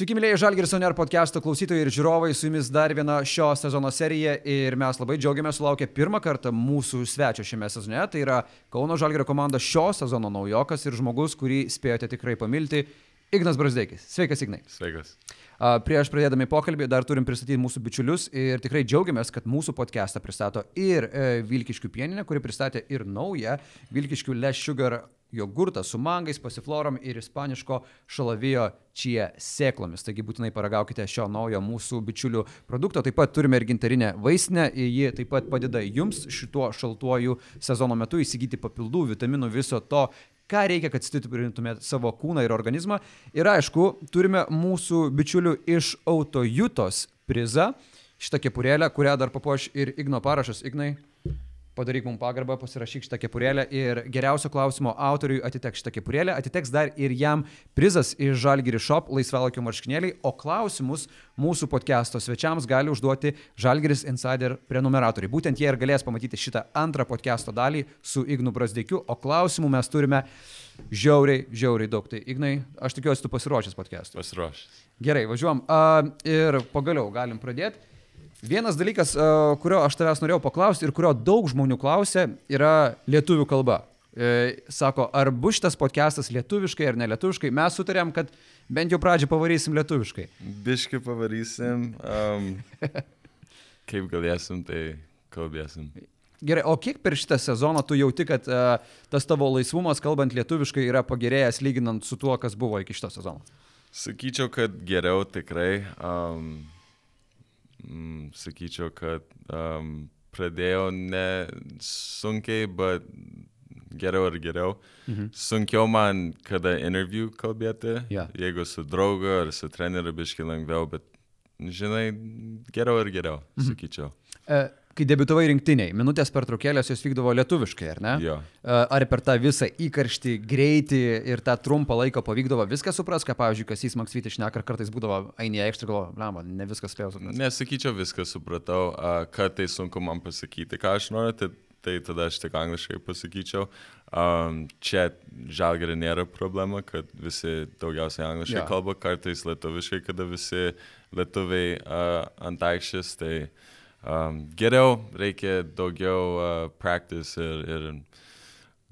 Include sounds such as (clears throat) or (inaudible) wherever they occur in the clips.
Sveiki, mėlyje Žalgiris Oner podcast'o klausytojai ir žiūrovai, su jumis dar viena šio sezono serija ir mes labai džiaugiamės sulaukę pirmą kartą mūsų svečio šiame sezone. Tai yra Kauno Žalgirio komanda šio sezono naujokas ir žmogus, kurį spėjote tikrai pamilti, Ignas Brasdeikis. Sveikas, Ignai. Sveikas. Prieš pradėdami pokalbį dar turim pristatyti mūsų bičiulius ir tikrai džiaugiamės, kad mūsų podcastą pristato ir e, Vilkiškių pieninė, kuri pristatė ir naują Vilkiškių Less Sugar jogurtą su mangais, pasiflorom ir ispaniško šalavijo čia sėklomis. Taigi būtinai paragaukite šio naujo mūsų bičiulių produkto. Taip pat turime ir gintarinę vaistinę, ji taip pat padeda jums šituo šaltuoju sezono metu įsigyti papildų, vitaminų, viso to, ką reikia, kad stiprintumėte savo kūną ir organizmą. Ir aišku, turime mūsų bičiulių iš autojutos prizą. Šitą kepurėlę, kurią dar papuoš ir Igno parašas. Ignai, padaryk mums pagarbą, pasirašyk šitą kepurėlę ir geriausio klausimo autoriui atiteks šitą kepurėlę, atiteks dar ir jam prizas iš Žalgiri Shop laisvalakio marškinėliai, o klausimus mūsų podcast'o svečiams gali užduoti Žalgiris Insider prenumeratoriai. Būtent jie ir galės pamatyti šitą antrą podcast'o dalį su Ignu Brasdėkiu, o klausimų mes turime žiauriai, žiauriai daug. Tai Ignai, aš tikiuosi, tu pasiruošęs podcast'ui. Pasiruošęs. Gerai, važiuom. Uh, ir pagaliau galim pradėti. Vienas dalykas, e, kurio aš tavęs norėjau paklausti ir kurio daug žmonių klausia, yra lietuvių kalba. E, sako, ar bus šitas podcastas lietuviškai ar nelietuviškai. Mes sutarėm, kad bent jau pradžią pavarysim lietuviškai. Biški pavarysim. Um, (laughs) kaip galėsim, tai kalbėsim. Gerai, o kiek per šitą sezoną tu jauti, kad uh, tas tavo laisvumas, kalbant lietuviškai, yra pagerėjęs lyginant su tuo, kas buvo iki šito sezono? Sakyčiau, kad geriau tikrai. Um, mm, sakyčiau, kad um, pradėjau ne sunkiai, bet geriau ir geriau. Mhm. Sunkiau man, kada interviu kalbėti, yeah. jeigu su draugu ar su treneriu biški lengviau, bet, žinai, geriau ir geriau, mhm. sakyčiau. E, kai debitavai rinktiniai, minutės pertraukėlės jos vykdavo lietuviškai, ar ne? Jo. Ar per tą visą įkarštį, greitį ir tą trumpą laiką pavykdavo viską supras, ką, pavyzdžiui, kas jis Maksvytis šneka, kartais būdavo ainė aikštė, galvo, blema, ne viskas spėjau suprasti. Nesakyčiau viską supratau, kad tai sunku man pasakyti, ką aš noriu, tai, tai tada aš tik angliškai pasakyčiau. Um, čia žalgerė nėra problema, kad visi daugiausiai angliškai ja. kalba, kartais lietuviškai, kada visi lietuviai uh, ant aikštės, tai uh, um, geriau, reikia daugiau uh, practice ir, ir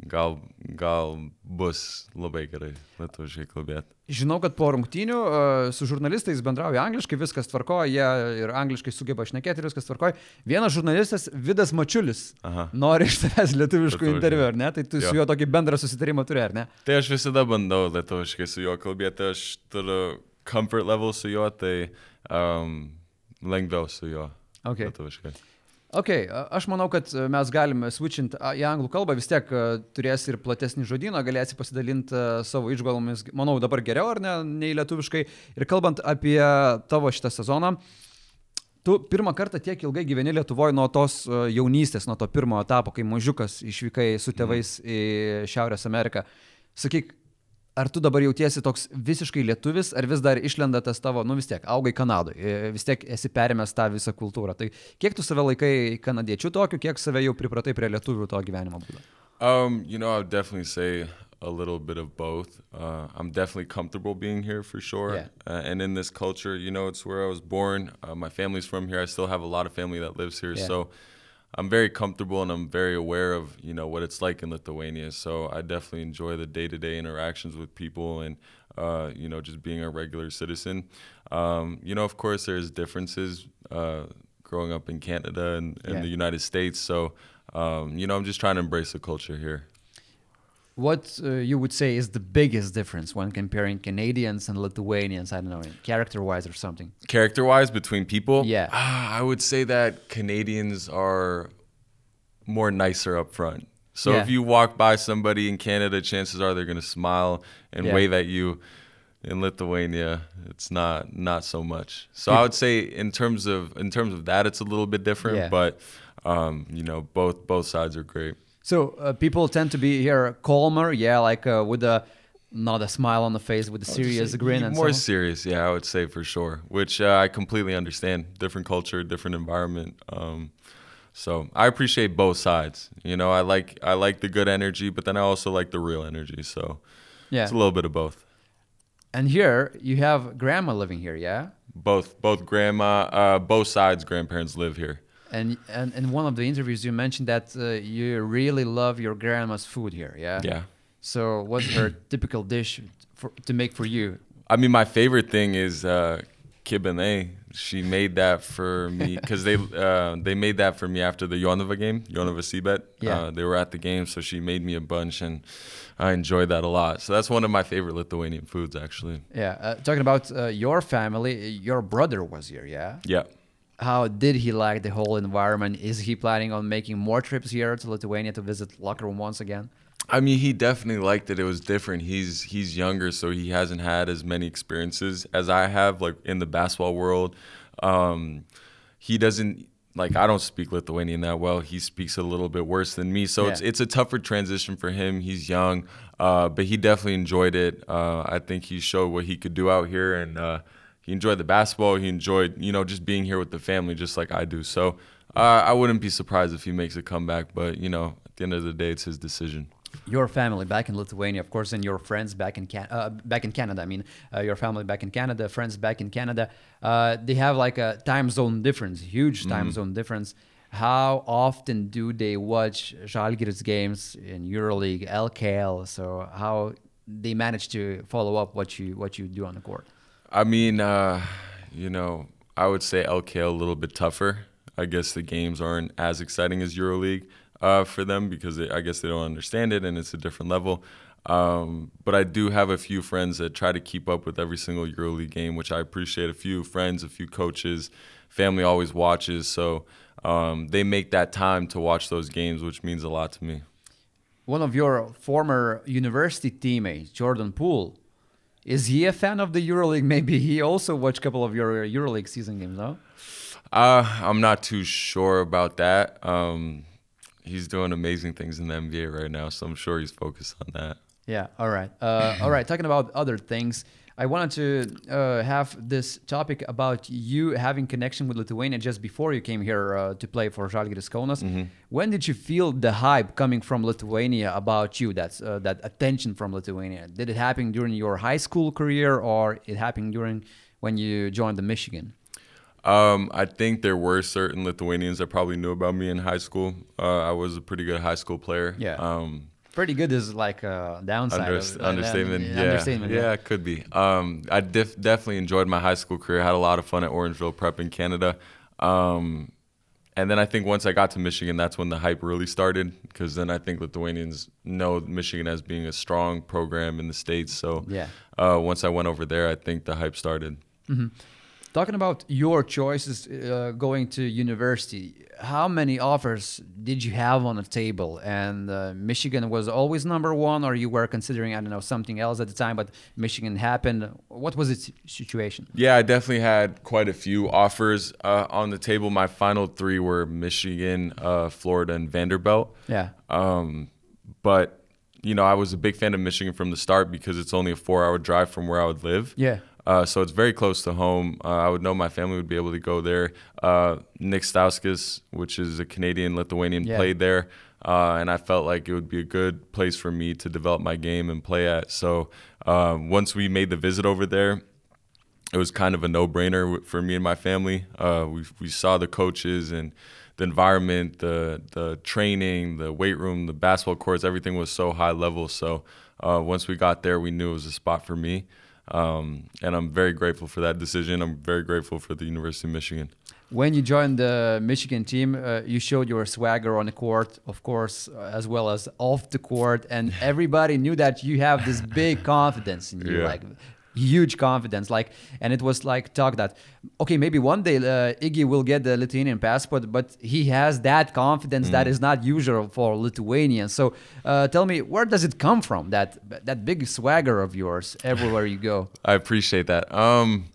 gal, gal bus labai gerai lietuviškai kalbėti. Žinau, kad po rungtynių uh, su žurnalistais bendrauja angliškai, viskas tvarkoja, jie ir angliškai sugeba šnekėti, viskas tvarkoja. Vienas žurnalistas, Vidas Mačiulis, Aha. nori iš tavęs lietuviškų interviu, ar ne? Tai tu jo. su juo tokį bendrą susitarimą turi, ar ne? Tai aš visada bandau lietuviškai su juo kalbėti, aš turiu comfort level su juo, tai um, lengviau su juo. Okay. Lietuviškai. Ok, aš manau, kad mes galime switchint į anglų kalbą, vis tiek turės ir platesnį žodyną, galėsi pasidalinti savo išgalvomis, manau, dabar geriau ar ne, nei lietuviškai. Ir kalbant apie tavo šitą sezoną, tu pirmą kartą tiek ilgai gyveni Lietuvoje nuo tos jaunystės, nuo to pirmo etapo, kai mažiukas išvykai su tėvais mm. į Šiaurės Ameriką. Sakyk, ar tu dabar jautiesi toks visiškai lietuvis, ar vis dar išlenda tas tavo, nu vis tiek, augai Kanadoje, vis tiek esi perėmęs tą visą kultūrą. Tai kiek tu save laikai kanadiečių tokiu, kiek save jau pripratai prie lietuvių to gyvenimo būdo? Um, you know, I would definitely say a little bit of both. Uh, I'm definitely comfortable being here for sure. Yeah. Uh, and in this culture, you know, it's where I was born. Uh, my family's from here. I still have a lot of family that lives here. Yeah. So I'm very comfortable and I'm very aware of you know what it's like in Lithuania. So I definitely enjoy the day-to-day interactions with people and uh, you know just being a regular citizen. Um, you know, of course, there's differences uh, growing up in Canada and, and yeah. the United States. So um, you know, I'm just trying to embrace the culture here what uh, you would say is the biggest difference when comparing Canadians and Lithuanians? I don't know, character wise or something. Character wise between people? Yeah. Uh, I would say that Canadians are more nicer up front. So yeah. if you walk by somebody in Canada, chances are they're going to smile and yeah. wave at you. In Lithuania, it's not not so much. So I would say in terms of in terms of that, it's a little bit different. Yeah. But um, you know, both both sides are great. So uh, people tend to be here calmer, yeah, like uh, with a not a smile on the face, with a serious grin and more so serious, yeah, I would say for sure. Which uh, I completely understand. Different culture, different environment. Um, so I appreciate both sides. You know, I like I like the good energy, but then I also like the real energy. So yeah, it's a little bit of both. And here you have grandma living here, yeah? Both both grandma, uh, both sides grandparents live here. And, and in one of the interviews, you mentioned that uh, you really love your grandma's food here, yeah? Yeah. So, what's her (clears throat) typical dish for, to make for you? I mean, my favorite thing is uh, kibinai. She made that for me because they uh, they made that for me after the Jonava game, Jonava Cbet. Yeah. Uh, they were at the game, so she made me a bunch, and I enjoyed that a lot. So that's one of my favorite Lithuanian foods, actually. Yeah. Uh, talking about uh, your family, your brother was here, yeah? Yeah. How did he like the whole environment? Is he planning on making more trips here to Lithuania to visit locker room once again? I mean, he definitely liked it. It was different. He's he's younger, so he hasn't had as many experiences as I have, like in the basketball world. Um, he doesn't like I don't speak Lithuanian that well. He speaks a little bit worse than me, so Yeah. it's it's a tougher transition for him. He's young, uh, but he definitely enjoyed it. Uh, I think he showed what he could do out here, and uh, he enjoyed the basketball. He enjoyed you know just being here with the family, just like I do. So uh, I wouldn't be surprised if he makes a comeback. But you know, at the end of the day, it's his decision. Your family back in Lithuania, of course, and your friends back in Can- uh, back in Canada. I mean, uh, your family back in Canada, friends back in Canada. Uh, they have like a time zone difference, huge time zone difference. How often do they watch Žalgiris games in EuroLeague, LKL? So how they manage to follow up what you what you do on the court? I mean, uh, you know, I would say LKL a little bit tougher. I guess the games aren't as exciting as EuroLeague uh, for them because they, I guess they don't understand it and it's a different level. Um, but I do have a few friends that try to keep up with every single EuroLeague game, which I appreciate. A few friends, a few coaches, family always watches, so um, they make that time to watch those games, which means a lot to me. One of your former university teammates, Jordan Poole, is he a fan of the EuroLeague? (laughs) Maybe he also watched a couple of your EuroLeague season games, no? Uh, I'm not too sure about that. Um, he's doing amazing things in the NBA right now, so I'm sure he's focused on that. Yeah. All right. Uh, all right. Talking about other things, I wanted to uh, have this topic about you having connection with Lithuania just before you came here uh, to play for Žalgiris Kaunas. When did you feel the hype coming from Lithuania about you? That's uh, that attention from Lithuania. Did it happen during your high school career, or it happened during when you joined the Michigan? Um, I think there were certain Lithuanians that probably knew about me in high school. Uh, I was a pretty good high school player. Yeah. Um, Pretty good is like a downside. under, of, understatement. yeah. Understatement. yeah, it could be. Um, I def- definitely enjoyed my high school career. Had a lot of fun at Orangeville Prep in Canada. Um, and then I think once I got to Michigan, that's when the hype really started. Because then I think Lithuanians know Michigan as being a strong program in the states. So Yeah. uh, once I went over there, I think the hype started. Talking about your choices uh, going to university, how many offers did you have on the table? And uh, Michigan was always number one, or you were considering, I don't know, something else at the time, but Michigan happened. What was its situation? Yeah, I definitely had quite a few offers uh, on the table. My final three were Michigan, uh, Florida, and Vanderbilt. Yeah. Um, but you know, I was a big fan of Michigan from the start because it's only a four-hour drive from where I would live. Yeah. Uh, so it's very close to home. Uh, I would know my family would be able to go there. Uh, Nick Stauskas, which is a Canadian Lithuanian, Yeah. played there, uh, and I felt like it would be a good place for me to develop my game and play at. So um, once we made the visit over there, it was kind of a no-brainer for me and my family. Uh, we we saw the coaches and the environment, the the training, the weight room, the basketball courts. Everything was so high level. So uh, once we got there, we knew it was a spot for me, um, and I'm very grateful for that decision. I'm very grateful for the University of Michigan. When you joined the Michigan team, uh, you showed your swagger on the court, of course, uh, as well as off the court, and (laughs) everybody knew that you have this big confidence in you, Yeah. like huge confidence. Like, and it was like talk that okay, maybe one day uh, Iggy will get the Lithuanian passport, but he has that confidence that is not usual for Lithuanians. So, uh, tell me, where does it come from? That that big swagger of yours everywhere you go. (laughs) I appreciate that. Um,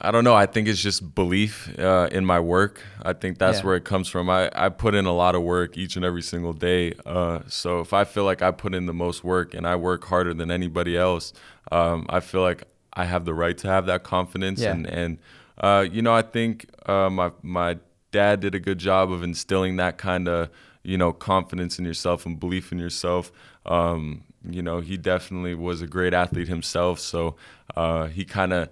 I don't know. I think it's just belief uh, in my work. I think that's Yeah. where it comes from. I, I put in a lot of work each and every single day. Uh, so if I feel like I put in the most work and I work harder than anybody else, um, I feel like I have the right to have that confidence. Yeah. And and uh, you know, I think uh, my my dad did a good job of instilling that kind of you know confidence in yourself and belief in yourself. Um, you know, he definitely was a great athlete himself. So uh, he kind of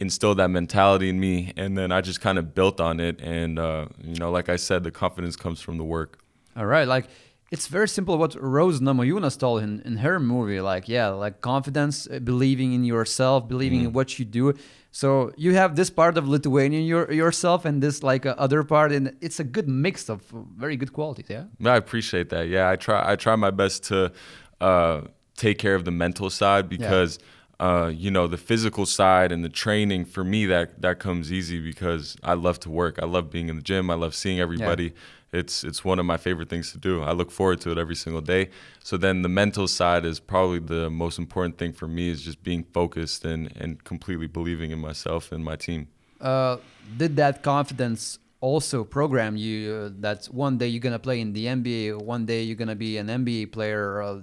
instilled that mentality in me, and then I just kind of built on it. And uh, you know, like I said, the confidence comes from the work. All right, like it's very simple what Rose Namajunas told in, in her movie. Like, yeah, like confidence, uh, believing in yourself, believing mm-hmm. in what you do. So you have this part of Lithuanian your, yourself and this like uh, other part, and it's a good mix of very good qualities. Yeah. I appreciate that. Yeah, I try. I try my best to uh, take care of the mental side because. Yeah. Uh, you know the physical side and the training for me that that comes easy because I love to work. I love being in the gym. I love seeing everybody. Yeah it's it's one of my favorite things to do. I look forward to it every single day. So then the mental side is probably the most important thing for me is just being focused and and completely believing in myself and my team. Uh, did that confidence also program you uh, that one day you're gonna play in the NBA, one day you're gonna be an NBA player? Uh,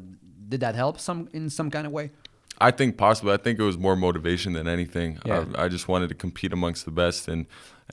did that help some in some kind of way? I think possibly. I think it was more motivation than anything. Yeah. I, I, just wanted to compete amongst the best and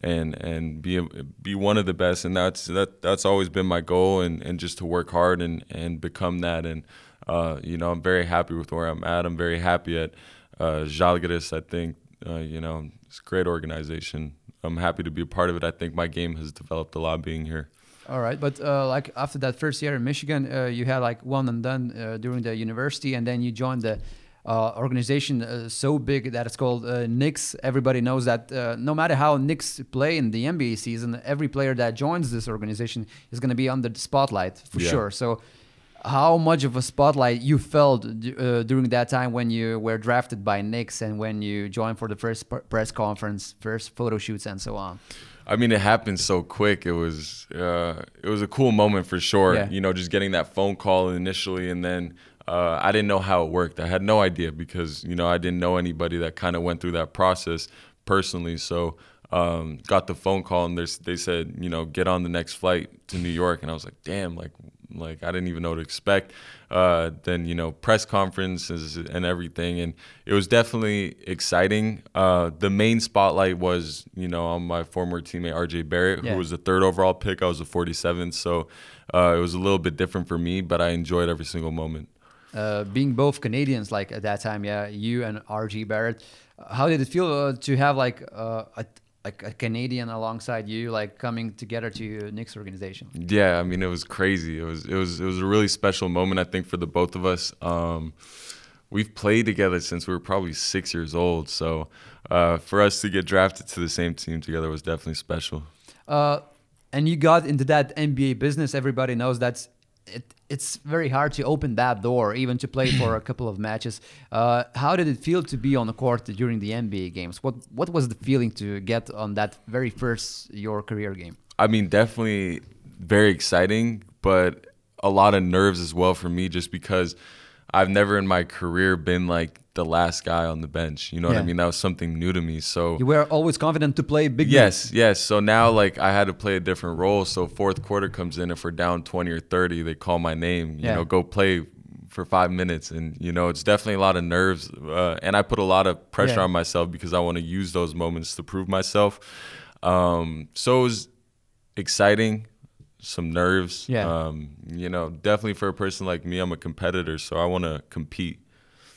and and be be one of the best, and that's that that's always been my goal, and, and just to work hard and and become that. And uh, you know, I'm very happy with where I'm at. I'm very happy at uh, Žalgiris. I think uh, you know it's a great organization. I'm happy to be a part of it. I think my game has developed a lot being here. All right, but uh, like after that first year in Michigan, uh, you had like one and done uh, during the university, and then you joined the uh, organization uh, so big that it's called uh, Knicks. Everybody knows that uh, no matter how Knicks play in the NBA season, every player that joins this organization is going to be under the spotlight for yeah. sure. So, how much of a spotlight you felt uh, during that time when you were drafted by Knicks and when you joined for the first press conference, first photo shoots, and so on? I mean, it happened so quick. It was uh, it was a cool moment for sure. Yeah. You know, just getting that phone call initially, and then uh, I didn't know how it worked. I had no idea because you know I didn't know anybody that kind of went through that process personally. So um, got the phone call and they said you know get on the next flight to New York, and I was like, damn, like like I didn't even know what to expect. Uh, then you know press conferences and everything, and it was definitely exciting. Uh, the main spotlight was you know on my former teammate RJ Barrett, yeah. who was the third overall pick. I was the 47th, so uh, it was a little bit different for me, but I enjoyed every single moment uh, being both Canadians, like at that time, yeah, you and RJ Barrett, how did it feel uh, to have like uh, a like a Canadian alongside you, like coming together to Knicks organization? Yeah, I mean it was crazy. It was it was it was a really special moment, I think, for the both of us. Um, we've played together since we were probably six years old, so uh, for us to get drafted to the same team together was definitely special. Uh, and you got into that NBA business. Everybody knows that's it, it's very hard to open that door, even to play for a (clears throat) couple of matches. Uh, how did it feel to be on the court during the NBA games? What what was the feeling to get on that very first your career game? I mean, definitely very exciting, but a lot of nerves as well for me, just because I've never in my career been like the last guy on the bench. You know yeah. what I mean? That was something new to me. So you were always confident to play big. Yes, yes. So now like I had to play a different role. So fourth quarter comes in, if we're down twenty or thirty, they call my name. You yeah. know, go play for five minutes, and you know it's definitely a lot of nerves, uh, and I put a lot of pressure yeah. on myself because I want to use those moments to prove myself. Um, so it was exciting some nerves. Yeah. Um, you know, definitely for a person like me, I'm a competitor, so I want to compete.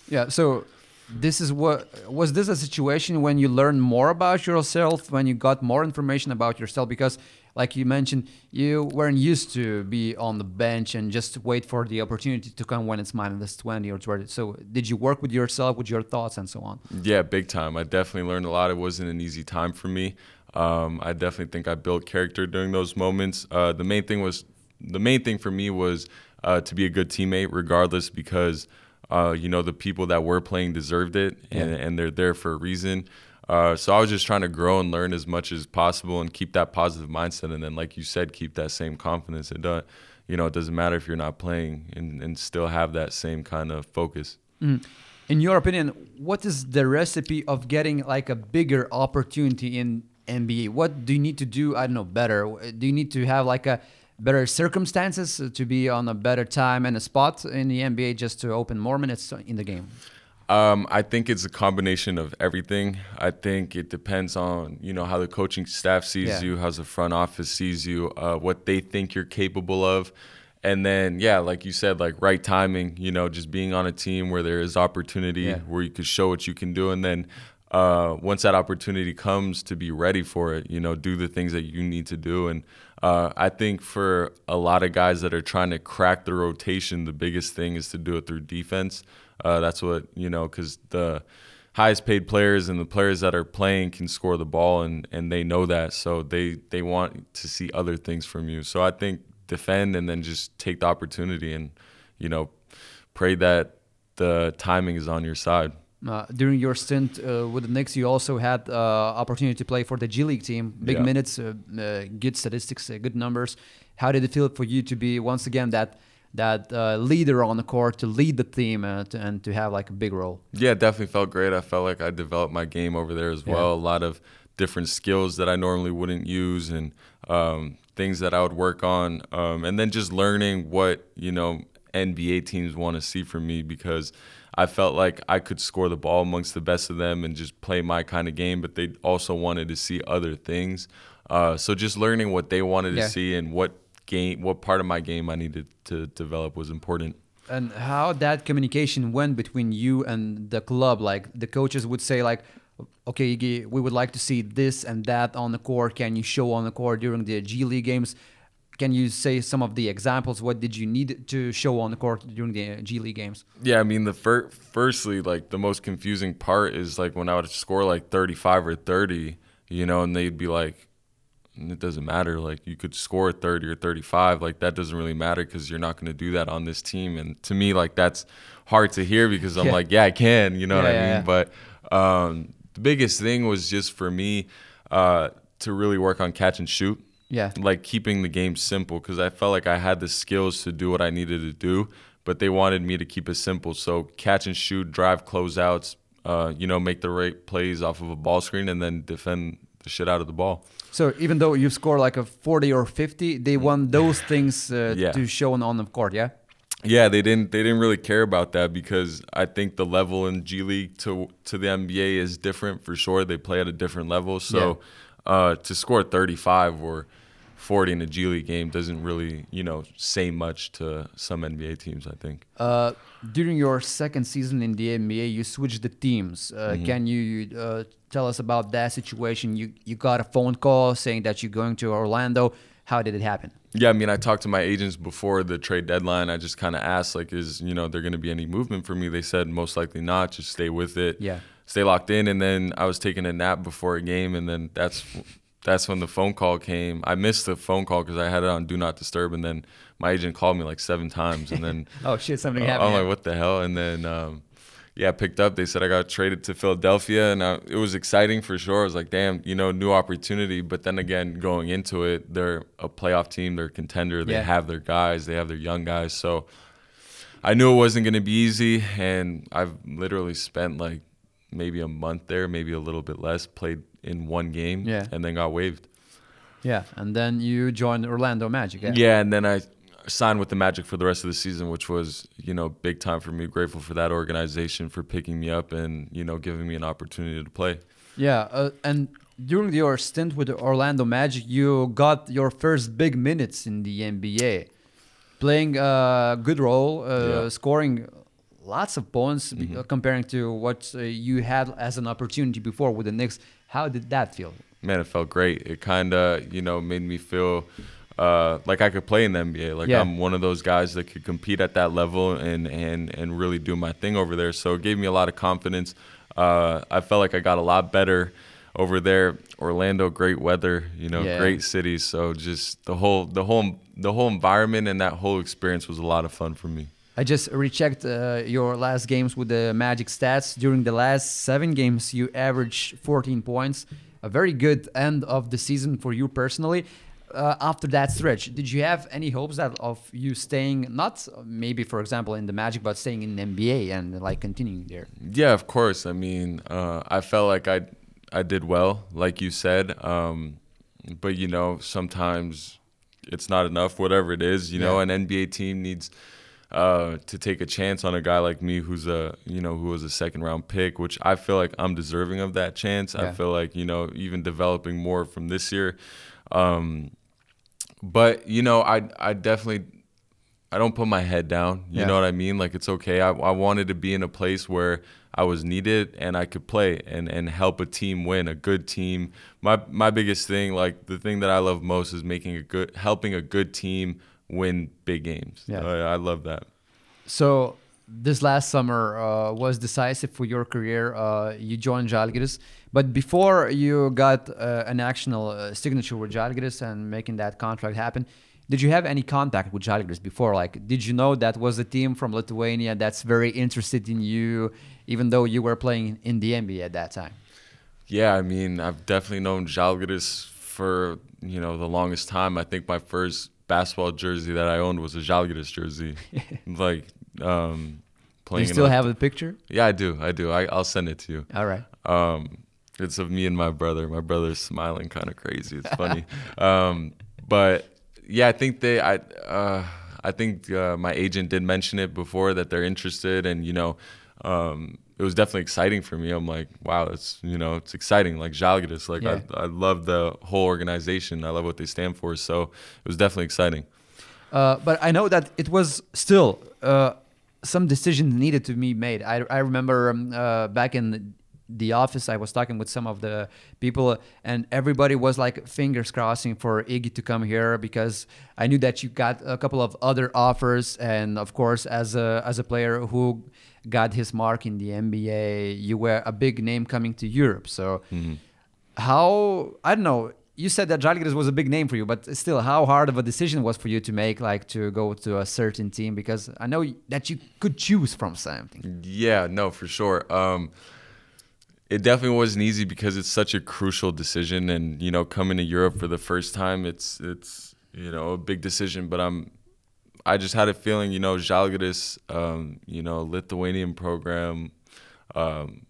Yeah. So this is what was this a situation when you learned more about yourself when you got more information about yourself? Because like you mentioned you weren't used to be on the bench and just wait for the opportunity to come when it's minus 20 or 20 so did you work with yourself with your thoughts and so on? Yeah big time. I definitely learned a lot. It wasn't an easy time for me. Um, i definitely think i built character during those moments. Uh, the main thing was the main thing for me was uh, to be a good teammate regardless because uh, you know, the people that were playing deserved it, and, yeah. and they're there for a reason. Uh, so I was just trying to grow and learn as much as possible and keep that positive mindset. And then, like you said, keep that same confidence. It does, you know, it doesn't matter if you're not playing and, and still have that same kind of focus. Mm. In your opinion, what is the recipe of getting like a bigger opportunity in NBA? What do you need to do? I don't know, better. Do you need to have like a better circumstances to be on a better time and a spot in the NBA just to open more minutes in the game? Um, I think it's a combination of everything. I think it depends on you know how the coaching staff sees yeah. you, how the front office sees you, uh, what they think you're capable of, and then yeah, like you said, like right timing. You know, just being on a team where there is opportunity, Yeah. where you could show what you can do, and then uh, once that opportunity comes, to be ready for it. You know, do the things that you need to do, and uh, I think for a lot of guys that are trying to crack the rotation, the biggest thing is to do it through defense. Uh, that's what you know, because the highest paid players and the players that are playing can score the ball and, and they know that. So they they want to see other things from you. So i think defend and then just take the opportunity and you know pray that the timing is on your side Uh, during your stint uh, with the Knicks, you also had uh, opportunity to play for the G League team. Big Yeah. minutes, uh, uh, good statistics, uh, good numbers. How did it feel for you to be once again that that uh, leader on the court, to lead the team, uh, to, and to have like a big role? Yeah, it definitely felt great. I felt like I developed my game over there as Yeah. well. A lot of different skills that I normally wouldn't use and um, things that I would work on. Um, and then just learning what, you know, NBA teams want to see from me because I felt like I could score the ball amongst the best of them and just play my kind of game, but they also wanted to see other things. Uh, so just learning what they wanted Yeah. to see and what game, what part of my game I needed to develop was important. And how that communication went between you and the club? Like the coaches would say, like, okay, Iggy, we would like to see this and that on the court. Can you show on the court during the G League games? Can you say some of the examples? What did you need to show on the court during the G League games? Yeah, I mean the fir- firstly, like the most confusing part is like when I would score like 35 or 30, you know, and they'd be like, it doesn't matter. Like you could score 30 or 35, like that doesn't really matter because you're not going to do that on this team. And to me, like that's hard to hear because I'm Yeah. like, yeah, I can, you know what I yeah, mean? yeah. But um, the biggest thing was just for me uh, to really work on catch and shoot Yeah. like keeping the game simple because I felt like I had the skills to do what I needed to do, but they wanted me to keep it simple. So catch and shoot, drive closeouts, uh, you know, make the right plays off of a ball screen, and then defend the shit out of the ball. So even though you score like a 40 or 50, they want those things uh, (laughs) Yeah. to show on, on the court, yeah? Yeah, they didn't they didn't really care about that because I think the level in G League to to the NBA is different for sure. They play at a different level, so uh, to score 35 or 40 in a G League game doesn't really you know say much to some NBA teams. I think. Uh, during your second season in the NBA, you switched the teams. Uh, Mm-hmm. Can you uh, tell us about that situation? You you got a phone call saying that you're going to Orlando. How did it happen? Yeah, I mean, I talked to my agents before the trade deadline. I just kind of asked, like, is you know there going to be any movement for me? They said most likely not. Just stay with it. Yeah. Stay locked in. And then I was taking a nap before a game, and then that's that's when the phone call came. I missed the phone call because I had it on do not disturb, and then my agent called me like seven times, and then (laughs) Oh shit, something uh, happened. I'm like, what the hell? And then, um, yeah, I picked up. They said I got traded to Philadelphia, and I, it was exciting for sure. I was like, damn, you know, new opportunity. But then again, going into it, they're a playoff team. They're a contender. They Yeah. have their guys. They have their young guys. So I knew it wasn't going to be easy, and I've literally spent like maybe a month there, maybe a little bit less. Played in one game, Yeah. and then got waived. yeah, and then you joined Orlando Magic. Yeah. Yeah, and then I signed with the Magic for the rest of the season, which was you know big time for me. Grateful for that organization for picking me up and you know giving me an opportunity to play. Yeah, uh, and during your stint with the Orlando Magic, you got your first big minutes in the NBA, playing a good role, uh, Yeah. scoring lots of points Mm-hmm. uh, comparing to what uh, you had as an opportunity before with the Knicks. How did that feel? Man, it felt great. It kind of you know made me feel. Uh, like I could play in the NBA. Like Yeah. I'm one of those guys that could compete at that level and and and really do my thing over there. So it gave me a lot of confidence. Uh, I felt like I got a lot better over there. Orlando, great weather, you know, Yeah. great city. So just the whole the whole the whole environment and that whole experience was a lot of fun for me. I just rechecked uh, your last games with the Magic stats. During the last seven games, you averaged 14 points. A very good end of the season for you personally. Uh, after that stretch, did you have any hopes that of you staying, not maybe for example in the Magic, but staying in the NBA and like continuing there? Yeah, of course. I mean, uh, I felt like I I did well, like you said. Um, but you know, sometimes it's not enough. Whatever it is, you know, an NBA team needs uh, to take a chance on a guy like me, who's a you know who was a second round pick, which I feel like I'm deserving of that chance. Yeah. I feel like you know even developing more from this year. Um, but you know, I I definitely I don't put my head down. You Yeah. know what I mean? Like it's okay. I, I wanted to be in a place where I was needed and I could play and, and help a team win, a good team. My my biggest thing, like the thing that I love most is making a good helping a good team win big games. Yeah. I, I love that. So this last summer uh, was decisive for your career. Uh, you joined Žalgiris, but before you got uh, an actual uh, signature with Žalgiris and making that contract happen, did you have any contact with Žalgiris before? Like, did you know that was a team from Lithuania that's very interested in you, even though you were playing in the NBA at that time? Yeah, I mean, I've definitely known Žalgiris for you know the longest time. I think my first basketball jersey that I owned was a Žalgiris jersey, (laughs) like um, Do playing. you still a- have the picture? Yeah, I do. I do. I, I'll send it to you. All right. Um, it's of me and my brother. My brother's smiling, kind of crazy. It's funny. (laughs) um, but yeah, I think they. I. Uh, I think uh, my agent did mention it before that they're interested, and you know, um, it was definitely exciting for me. I'm like, wow, it's you know, it's exciting. Like Žalgiris, like Yeah. I, I love the whole organization. I love what they stand for. So it was definitely exciting. Uh, but I know that it was still uh, some decisions needed to be made. I, I remember um, uh, back in the office, I was talking with some of the people, and everybody was like fingers crossing for Iggy to come here because I knew that you got a couple of other offers, and of course, as a as a player who got his mark in the NBA, you were a big name coming to Europe. So how I don't know. You said that Žalgiris was a big name for you, but still, how hard of a decision was for you to make, like to go to a certain team? Because I know that you could choose from something. Yeah, no, for sure. Um, it definitely wasn't easy because it's such a crucial decision, and you know, coming to Europe for the first time, it's it's you know a big decision. But I'm, I just had a feeling, you know, Žalgiris, um, you know, Lithuanian program. Um,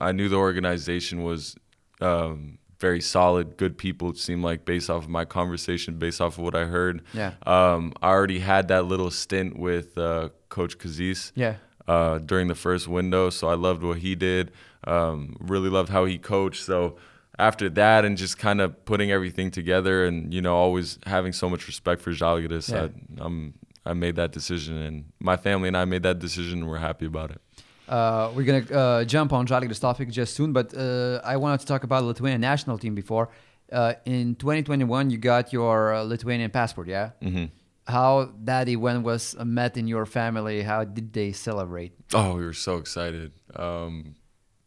I knew the organization was um, very solid, good people. It seemed like based off of my conversation, based off of what I heard. Yeah. Um, I already had that little stint with uh, Coach Kazys Yeah. Uh, during the first window. So I loved what he did. Um, really loved how he coached. So after that, and just kind of putting everything together, and you know, always having so much respect for Žalgiris, Yeah. I, I'm I made that decision, and my family and I made that decision, and we're happy about it. Uh, we're gonna uh, jump on Žalgiris topic just soon, but uh, I wanted to talk about the Lithuanian national team before. Uh, in 2021, you got your uh, Lithuanian passport, yeah. hmm How that event was met in your family? How did they celebrate? Oh, we were so excited. Um,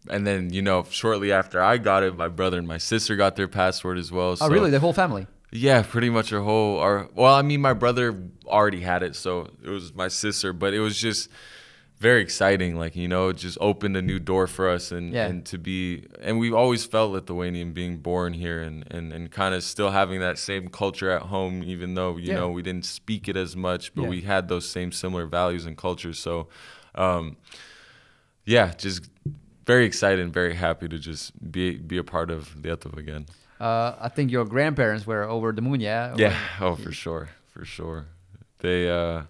and then you know, shortly after I got it, my brother and my sister got their passport as well. oh, really? The whole family? Yeah, pretty much our whole our well, I mean my brother already had it, so it was my sister, but it was just very exciting. Like, you know, it just opened a new door for us and, Yeah. and to be and we've always felt Lithuanian being born here and, and, and kind of still having that same culture at home, even though, you Yeah. know, we didn't speak it as much, but Yeah. we had those same similar values and cultures. So um yeah, just very excited and very happy to just be be a part of the Etov again. Uh, I think your grandparents were over the moon, yeah. Yeah. Oh, for sure, for sure. They uh,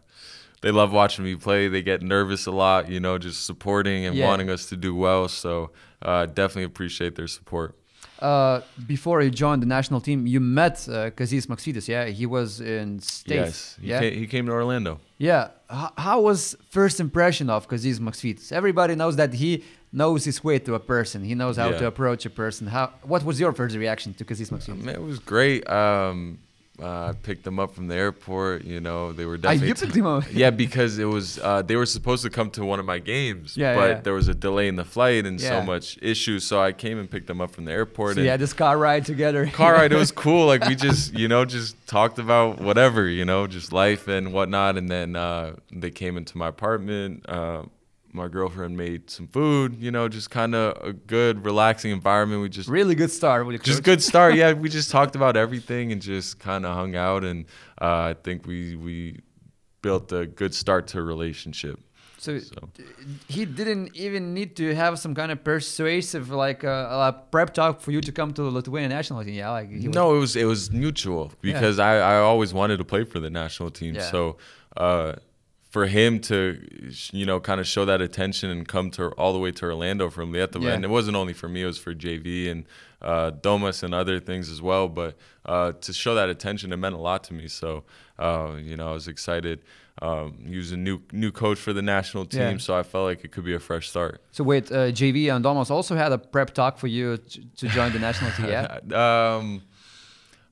they love watching me play. They get nervous a lot, you know, just supporting and Yeah. wanting us to do well. So uh, definitely appreciate their support. Uh, before you joined the national team, you met uh, Kazys Maksvytis, yeah. He was in States. Yes, he, yeah. came, he came to Orlando. Yeah. H- how was first impression of Kazys Maksvytis? Everybody knows that he knows his way to a person. He knows how Yeah. to approach a person. How? What was your first reaction to Kazys Maksvytis? Man, it was great. Um, uh, I picked them up from the airport. You know, they were Ah, definitely you picked him up. (laughs) yeah, because it was uh, they were supposed to come to one of my games, Yeah, but yeah. there was a delay in the flight and Yeah. so much issues. So I came and picked them up from the airport. So and you this car ride together. (laughs) car ride. It was (laughs) cool. Like we just, you know, just talked about whatever, you know, just life and whatnot. And then uh, they came into my apartment. My girlfriend made some food. You know, just kind of a good, relaxing environment. We just really good start. just good start. Yeah, (laughs) we just talked about everything and just kind of hung out. And uh, I think we we built a good start to a relationship. So, So. he didn't even need to have some kind of persuasive like uh, a prep talk for you to come to the Lithuanian national team. Yeah, like he was- no, it was it was mutual because I, I always wanted to play for the national team. Yeah. So uh, for him to, you know, kind of show that attention and come to all the way to Orlando from Lieto. Yeah. And it wasn't only for me; it was for JV and uh, Domas and other things as well. But uh, to show that attention, it meant a lot to me. So, uh, you know, I was excited. Um, he was a new new coach for the national team, yeah. so I felt like it could be a fresh start. So wait, uh, JV and Domas also had a prep talk for you to, to join the national team, yeah? (laughs) um,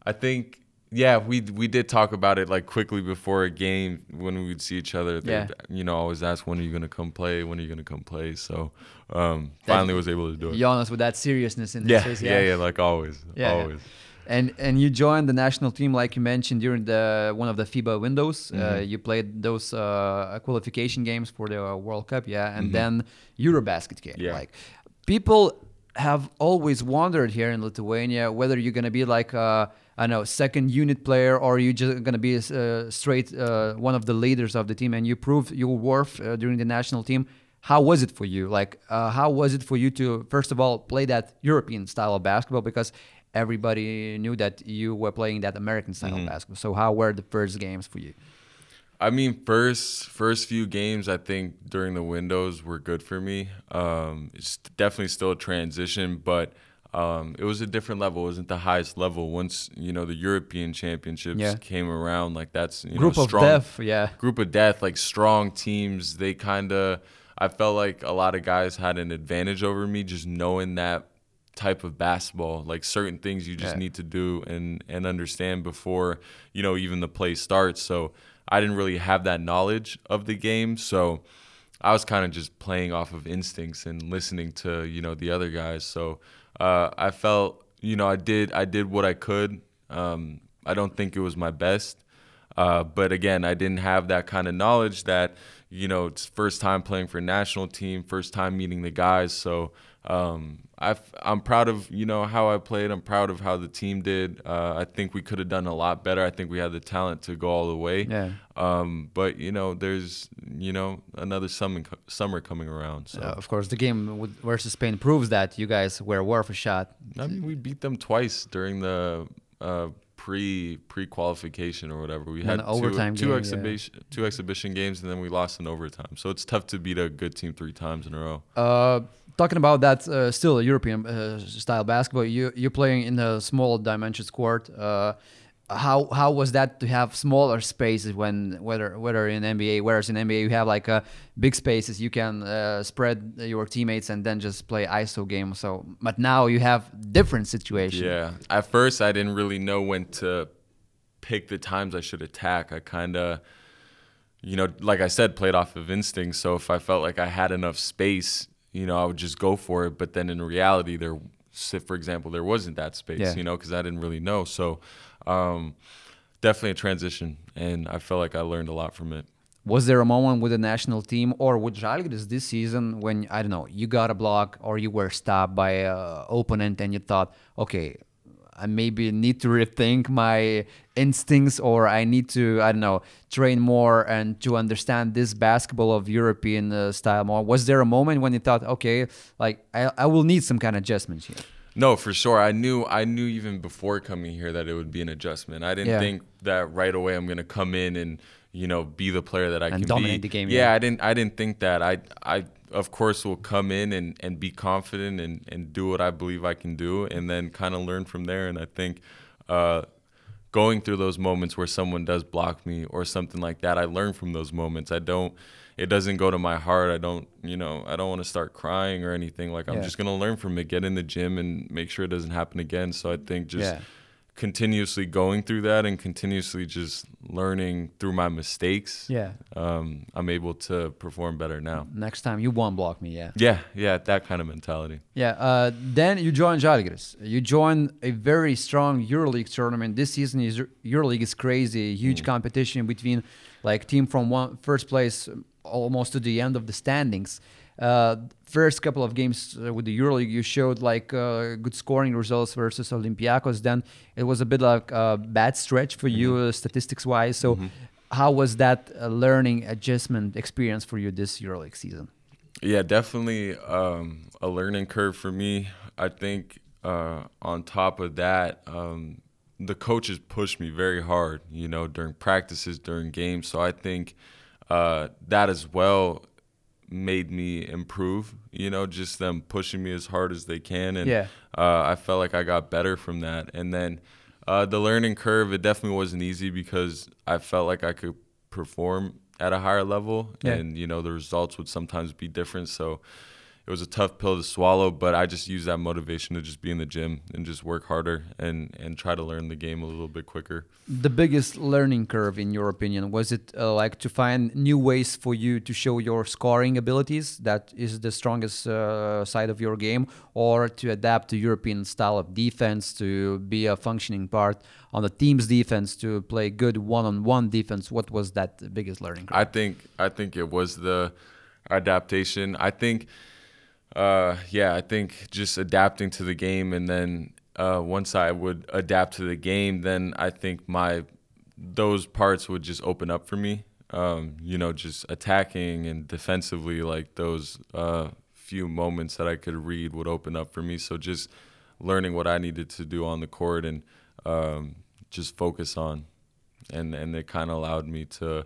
I think yeah, we we did talk about it like quickly before a game when we would see each other. Yeah. You know, always ask when are you gonna come play? When are you gonna come play? So um, finally was able to do it. Jonas with that seriousness in yeah, face. (laughs) Yeah, yeah, yeah, like always. Yeah, always. Yeah. And and you joined the national team like you mentioned during the one of the FIBA windows. Uh, mm-hmm. Uh, you played those uh, qualification games for the World Cup, yeah, and mm-hmm. then EuroBasket game. Yeah. Like people have always wondered here in Lithuania whether you're gonna be like a, I know second unit player or you're just gonna be a, uh, straight uh, one of the leaders of the team, and you proved your worth uh, during the national team. How was it for you? Like, uh, how was it for you to first of all play that European style of basketball because everybody knew that you were playing that American style mm-hmm. of basketball. So how were the first games for you? I mean, first first few games, I think during the windows were good for me. Um, it's definitely still a transition, but um, it was a different level. It wasn't the highest level. Once you know the European Championships yeah. came around, like that's you group know, strong, of death, yeah, group of death, like strong teams. They kind of, I felt like a lot of guys had an advantage over me just knowing that type of basketball like certain things you just yeah. need to do and and understand before you know even the play starts so I didn't really have that knowledge of the game, so I was kind of just playing off of instincts and listening to you know the other guys. So uh, I felt you know I did I did what I could. Um, I don't think it was my best, uh, but again I didn't have that kind of knowledge that you know it's first time playing for a national team, first time meeting the guys. So um, i am proud of you know how I played. I'm proud of how the team did. Uh, I think we could have done a lot better. I think we had the talent to go all the way. Yeah. Um, but you know, there's you know another summer summer coming around. So uh, of course, the game with, versus Spain proves that you guys were worth a shot. I mean, we beat them twice during the. Uh, pre pre qualification or whatever. We had two, two game, exhibition yeah. two exhibition games and then we lost in overtime. So it's tough to beat a good team three times in a row. Talking about that, uh, still a European uh, style basketball. You you're playing in a small dimensions court. Uh, how how was that to have smaller spaces when whether whether in NBA whereas in NBA you have like uh, big spaces you can uh, spread your teammates and then just play ISO game so but now you have different situations. Yeah, at first I didn't really know when to pick the times I should attack. I kind of you know like I said played off of instinct so if I felt like I had enough space you know, I would just go for it. But then in reality, there, for example, there wasn't that space, yeah. you know, because I didn't really know. So um, definitely a transition, and I felt like I learned a lot from it. Was there a moment with the national team or with Žalgiris this season when I don't know you got a block or you were stopped by a opponent and you thought, okay, I maybe need to rethink my instincts or I need to, I don't know, train more and to understand this basketball of European uh, style more. Was there a moment when you thought, okay, like I, I will need some kind of adjustments here? No, for sure. I knew I knew even before coming here that it would be an adjustment. I didn't yeah. think that right away I'm going to come in and you know be the player that I and can dominate be. the game. Yeah, yeah, I didn't I didn't think that. I I of course will come in and, and be confident and, and do what I believe I can do and then kind of learn from there. And I think uh, going through those moments where someone does block me or something like that, I learn from those moments. I don't it doesn't go to my heart. I don't, you know, I don't want to start crying or anything. Like I'm yeah. just gonna learn from it, get in the gym and make sure it doesn't happen again. So I think just yeah continuously going through that and continuously just learning through my mistakes, yeah, um, I'm able to perform better now. Next time you won't block me, yeah. Yeah, yeah, that kind of mentality. Yeah. Uh, then you join Žalgiris. You join a very strong EuroLeague tournament. This season is EuroLeague is crazy, huge mm. competition between like team from one first place almost to the end of the standings. Uh, first couple of games uh, with the EuroLeague, you showed like uh, good scoring results versus Olympiacos. Then it was a bit like a bad stretch for mm-hmm. you uh, statistics wise. So, mm-hmm. how was that uh, learning adjustment experience for you this EuroLeague season? Yeah, definitely um, a learning curve for me. I think uh, on top of that, um, the coaches pushed me very hard, you know, during practices, during games. So I think uh, that as well made me improve. You know, just them pushing me as hard as they can, and Yeah. uh, I felt like I got better from that. And then uh, the learning curve, it definitely wasn't easy because I felt like I could perform at a higher level, Yeah. and you know the results would sometimes be different. So it was a tough pill to swallow, but I just used that motivation to just be in the gym and just work harder and and try to learn the game a little bit quicker. The biggest learning curve, in your opinion, was it uh, like to find new ways for you to show your scoring abilities? That is the strongest uh, side of your game, or to adapt to European style of defense, to be a functioning part on the team's defense, to play good one-on-one defense. What was that biggest learning curve? I think I think it was the adaptation. I think, uh, yeah, I think just adapting to the game, and then uh, once I would adapt to the game, then I think my those parts would just open up for me. Um, you know, just attacking and defensively, like those uh, few moments that I could read would open up for me. So just learning what I needed to do on the court and um, just focus on, and and it kind of allowed me to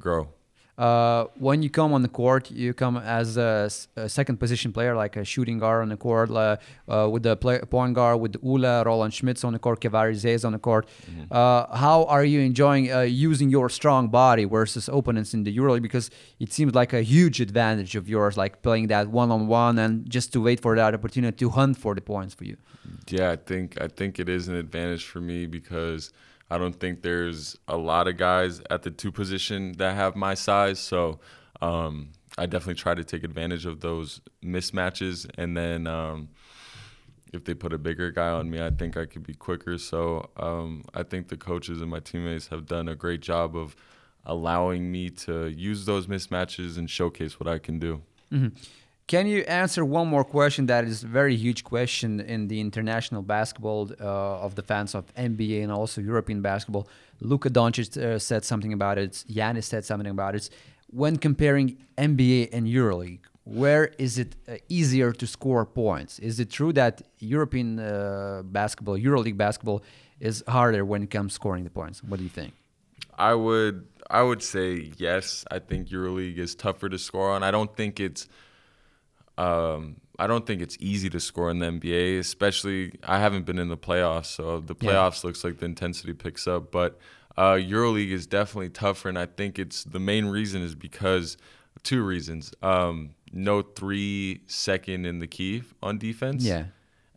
grow. Uh, when you come on the court, you come as a second position player, like a shooting guard on the court, uh, uh, with the play, point guard, with Ula, Roland Šmits on the court, Kevari Zez on the court. Uh, how are you enjoying uh, using your strong body versus opponents in the EuroLeague? Because it seems like a huge advantage of yours, like playing that one-on-one and just to wait for that opportunity to hunt for the points for you. Yeah, I think I think it is an advantage for me because I don't think there's a lot of guys at the two position that have my size. So um, I definitely try to take advantage of those mismatches, and then um, if they put a bigger guy on me, I think I could be quicker. So um, I think the coaches and my teammates have done a great job of allowing me to use those mismatches and showcase what I can do. Can you answer one more question that is a very huge question in the international basketball uh, of the fans of NBA and also European basketball? Luka Doncic uh, said something about it. Giannis said something about it. When comparing NBA and EuroLeague, where is it uh, easier to score points? Is it true that European uh, basketball, EuroLeague basketball, is harder when it comes scoring the points? What do you think? I would I would say yes. I think EuroLeague is tougher to score on. I don't think it's um, I don't think it's easy to score in the NBA, especially I haven't been in the playoffs, so the Yeah. playoffs looks like the intensity picks up. But uh, EuroLeague is definitely tougher, and I think it's the main reason is because two reasons: um, no three second in the key on defense, Yeah.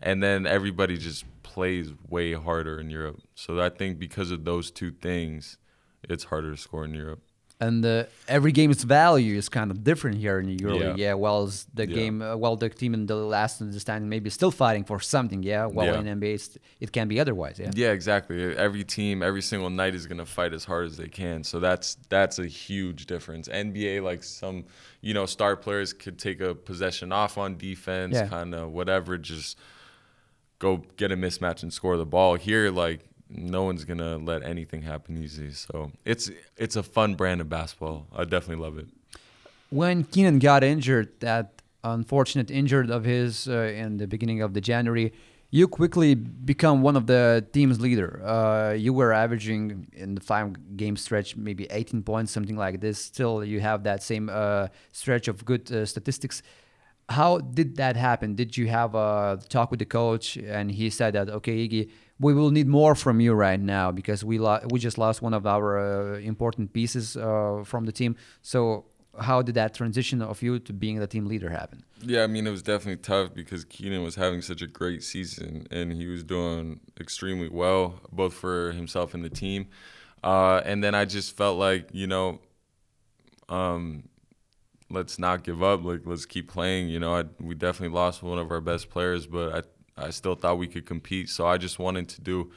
and then everybody just plays way harder in Europe. So I think because of those two things, it's harder to score in Europe. And uh, every game's value is kind of different here in the EuroLeague. Yeah, Yeah. well, the Yeah. game, uh, well, the team in the last understanding maybe still fighting for something. Yeah, well, Yeah. in NBA, it can be otherwise. Yeah. Yeah, exactly. Every team, every single night is going to fight as hard as they can. So that's that's a huge difference. NBA, like some, you know, star players could take a possession off on defense, kind of whatever, just go get a mismatch and score the ball. Here, like no one's gonna let anything happen easy. So it's it's a fun brand of basketball. I definitely love it. When Keenan got injured, that unfortunate injury of his uh, in the beginning of the January, you quickly become one of the team's leader. Uh, you were averaging in the five game stretch maybe 18 points, something like this. Still, you have that same uh, stretch of good uh, statistics. How did that happen? Did you have a talk with the coach and he said that okay, Iggy, we will need more from you right now because we lo- we just lost one of our uh, important pieces uh, from the team. So how did that transition of you to being the team leader happen? Yeah, I mean it was definitely tough because Keenan was having such a great season and he was doing extremely well, both for himself and the team. Uh, and then I just felt like you know, um, let's not give up. Like let's keep playing. You know, I, we definitely lost one of our best players, but I I still thought we could compete. So I just wanted to do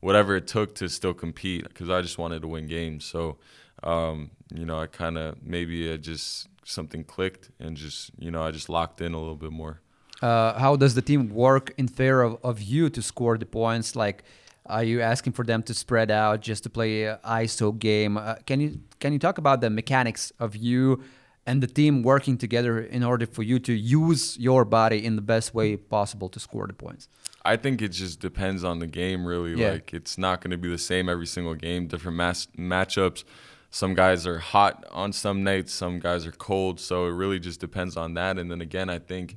whatever it took to still compete because I just wanted to win games. So um, you know, I kind of maybe it just something clicked and just you know I just locked in a little bit more. Uh, how does the team work in favor of, of you to score the points? Like, are you asking for them to spread out just to play ISO game? Uh, can you can you talk about the mechanics of you and the team working together in order for you to use your body in the best way possible to score the points? I think it just depends on the game, really. Yeah. Like it's not going to be the same every single game. Different mass matchups. some guys are hot on some nights, some guys are cold. So it really just depends on that. And then again, I think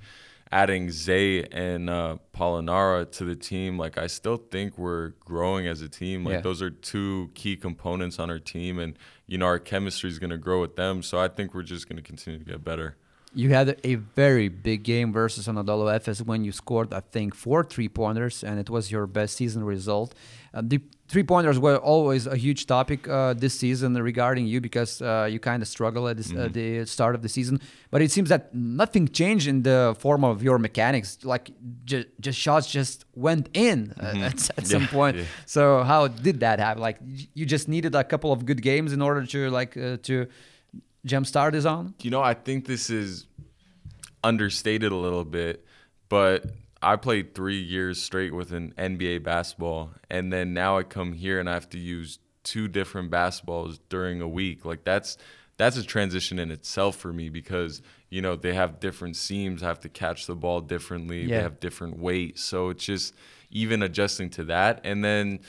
adding Zay and uh, Polonara to the team, like I still think we're growing as a team. Like Yeah. those are two key components on our team, and you know our chemistry is going to grow with them. So I think we're just going to continue to get better. You had a very big game versus Anadolu Efes when you scored, I think, four three pointers, and it was your best season result. Uh, the three pointers were always a huge topic uh, this season regarding you because uh, you kind of struggle at this, uh, the start of the season. But it seems that nothing changed in the form of your mechanics. Like ju- just shots just went in uh, at, at (laughs) some point. yeah. So how did that happen? Like you just needed a couple of good games in order to like uh, to jumpstart this on. You know, I think this is understated a little bit, but I played three years straight with an NBA basketball, and then now I come here and I have to use two different basketballs during a week. Like that's that's a transition in itself for me because you know they have different seams, I have to catch the ball differently, Yeah. they have different weight, so it's just even adjusting to that, and then.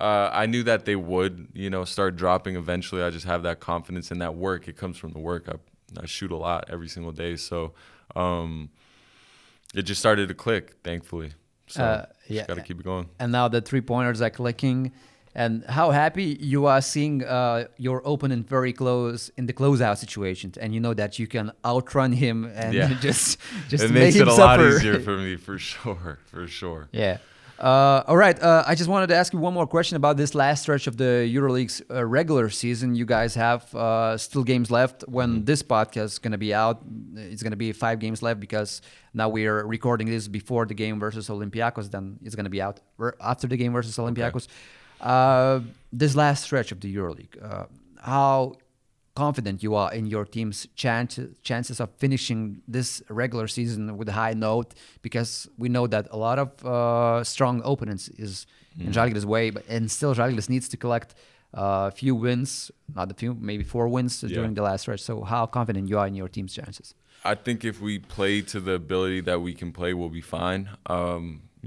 Uh, I knew that they would, you know, start dropping eventually. I just have that confidence in that work. It comes from the work. I, I shoot a lot every single day, so um, it just started to click. Thankfully, so Uh, yeah. got to keep it going. and now the three pointers are clicking. And how happy you are seeing uh, your opponent very close in the closeout situations, and you know that you can outrun him and Yeah. (laughs) just just it make makes it a suffer. lot easier for me, for (laughs) sure, for sure. Yeah. Uh, all right. Uh, I just wanted to ask you one more question about this last stretch of the EuroLeague's uh, regular season. You guys have uh, still games left. When this podcast is going to be out, it's going to be five games left because now we are recording this before the game versus Olympiacos. Then it's going to be out after the game versus Olympiacos. Uh, this last stretch of the EuroLeague, uh, how confident you are in your team's chance, chances of finishing this regular season with a high note because we know that a lot of uh, strong opponents is in Žalgiris way but and still Žalgiris needs to collect a few wins not a few maybe four wins Yeah. during the last stretch so how confident you are in your team's chances I think if we play to the ability that we can play, we'll be fine. Um,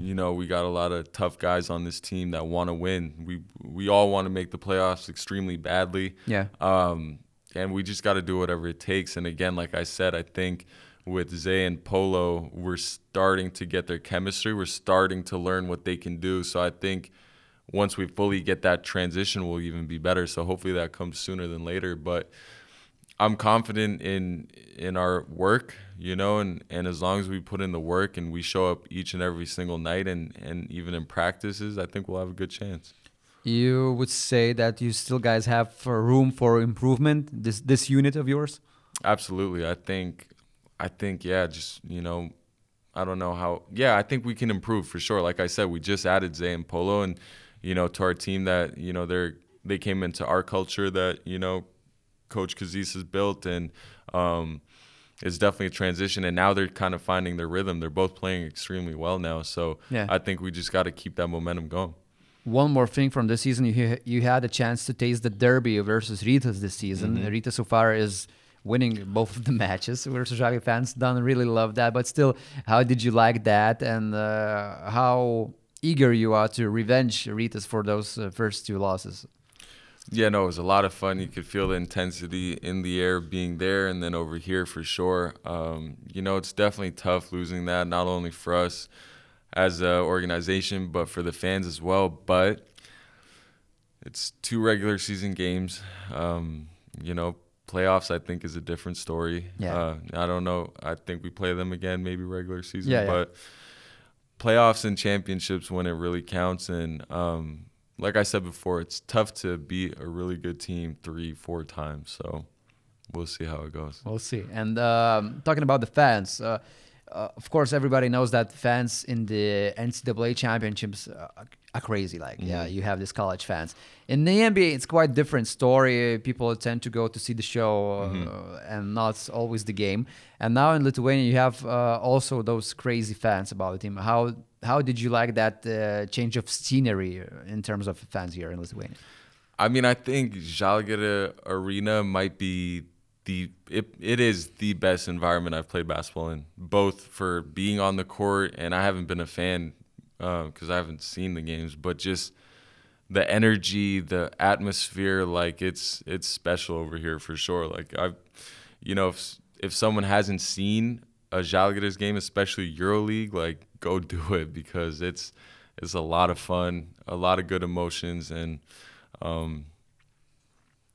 you know, we got a lot of tough guys on this team that want to win. We we all want to make the playoffs extremely badly. Yeah. Um, and we just got to do whatever it takes. And again, like I said, I think with Zay and Polo, we're starting to get their chemistry. We're starting to learn what they can do. So I think once we fully get that transition, we'll even be better. So hopefully that comes sooner than later. But I'm confident in in our work, you know, and, and as long as we put in the work and we show up each and every single night and, and even in practices, I think we'll have a good chance. You would say that you still guys have room for improvement this this unit of yours Absolutely. I think I think yeah, just you know, I don't know how yeah, I think we can improve for sure. Like I said, we just added Zay and Polo and you know, to our team that, you know, they're they came into our culture that, you know, Coach Kazys has built and um it's definitely a transition and now they're kind of finding their rhythm. They're both playing extremely well now. So Yeah. I think we just got to keep that momentum going. One more thing from this season, you you had a chance to taste the derby versus Rytas this season. Mm-hmm. Rita so far is winning both of the matches. Versus Žalgiris fans don't really love that, but still, how did you like that, and uh, how eager you are to revenge Rytas for those uh, first two losses? Yeah, no, it was a lot of fun. You could feel the intensity in the air being there, and then over here for sure. Um, you know, it's definitely tough losing that, not only for us as an organization, but for the fans as well. But it's two regular season games. Um, you know, playoffs I think is a different story. Yeah. Uh, I don't know. I think we play them again, maybe regular season, Yeah, yeah. but playoffs and championships when it really counts. And um, like I said before, it's tough to beat a really good team three, four times. So we'll see how it goes. We'll see. And um, talking about the fans, uh, uh, of course, everybody knows that fans in the NCAA championships are crazy. Like, yeah, you have these college fans. In the NBA, it's quite different story. People tend to go to see the show uh, and not always the game. And now in Lithuania, you have uh, also those crazy fans about the team. How how did you like that uh, change of scenery in terms of fans here in Lithuania? I mean, I think Žalgiris Arena might be the it, it is the best environment I've played basketball in, both for being on the court and I haven't been a fan because I haven't seen the games, but just the energy, the atmosphere, like it's it's special over here for sure. Like I've, you know, if if someone hasn't seen a Žalgiris game, especially EuroLeague, like go (laughs) do it because it's it's a lot of fun, a lot of good emotions, and um,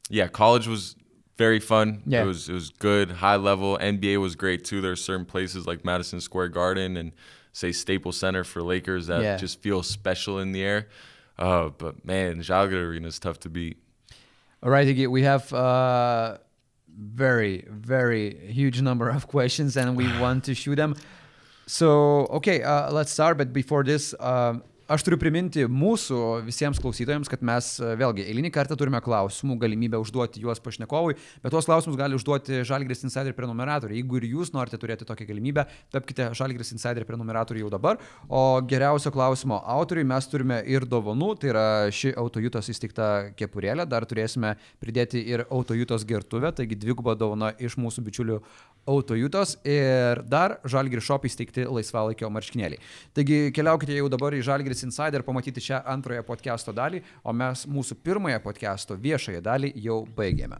yeah, college was very fun. Yeah. It was it was good, high level. NBA was great too. There are certain places like Madison Square Garden and say Staples Center for Lakers that Yeah. just feel special in the air. Uh, but man, Žalgiris Arena is tough to beat. All right, Iggy, we have uh, very, very huge number of (laughs) questions and we want to shoot them. So, okay, uh, let's start, but before this, um, aš turiu priminti mūsų visiems klausytojams, kad mes uh, vėlgi eilinį kartą turime klausimų, galimybę užduoti juos pašnekovui, bet tuos klausimus gali užduoti Žalgris Insider prenumeratoriai. Jeigu ir jūs norite turėti tokią galimybę, tapkite Žalgris Insider prenumeratoriai jau dabar. O geriausio klausimo autoriui mes turime ir dovanų, tai yra ši autojutos įsteigta kepurėlė, dar turėsime pridėti ir autojutos gertuvę, taigi dviguba dovana iš mūsų bičiulių autojutos ir dar Žalgris Shop įsteigti laisvalaikio marškinėliai. Taigi keliaukite jau dabar į Žalgris Insider pamatyti šią antroją podcast'o dalį, o mes mūsų pirmąją podcast'o viešąją dalį jau baigėme.